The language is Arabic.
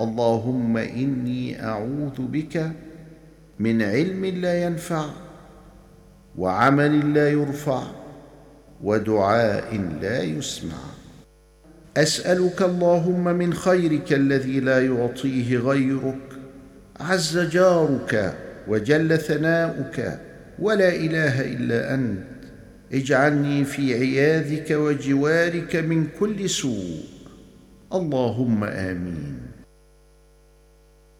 اللهم إني أعوذ بك من علم لا ينفع وعمل لا يرفع ودعاء لا يسمع. أسألك اللهم من خيرك الذي لا يعطيه غيرك. عز جارك وجل ثناؤك. ولا إله إلا أنت. اجعلني في عياذك وجوارك من كل سوء. اللهم آمين.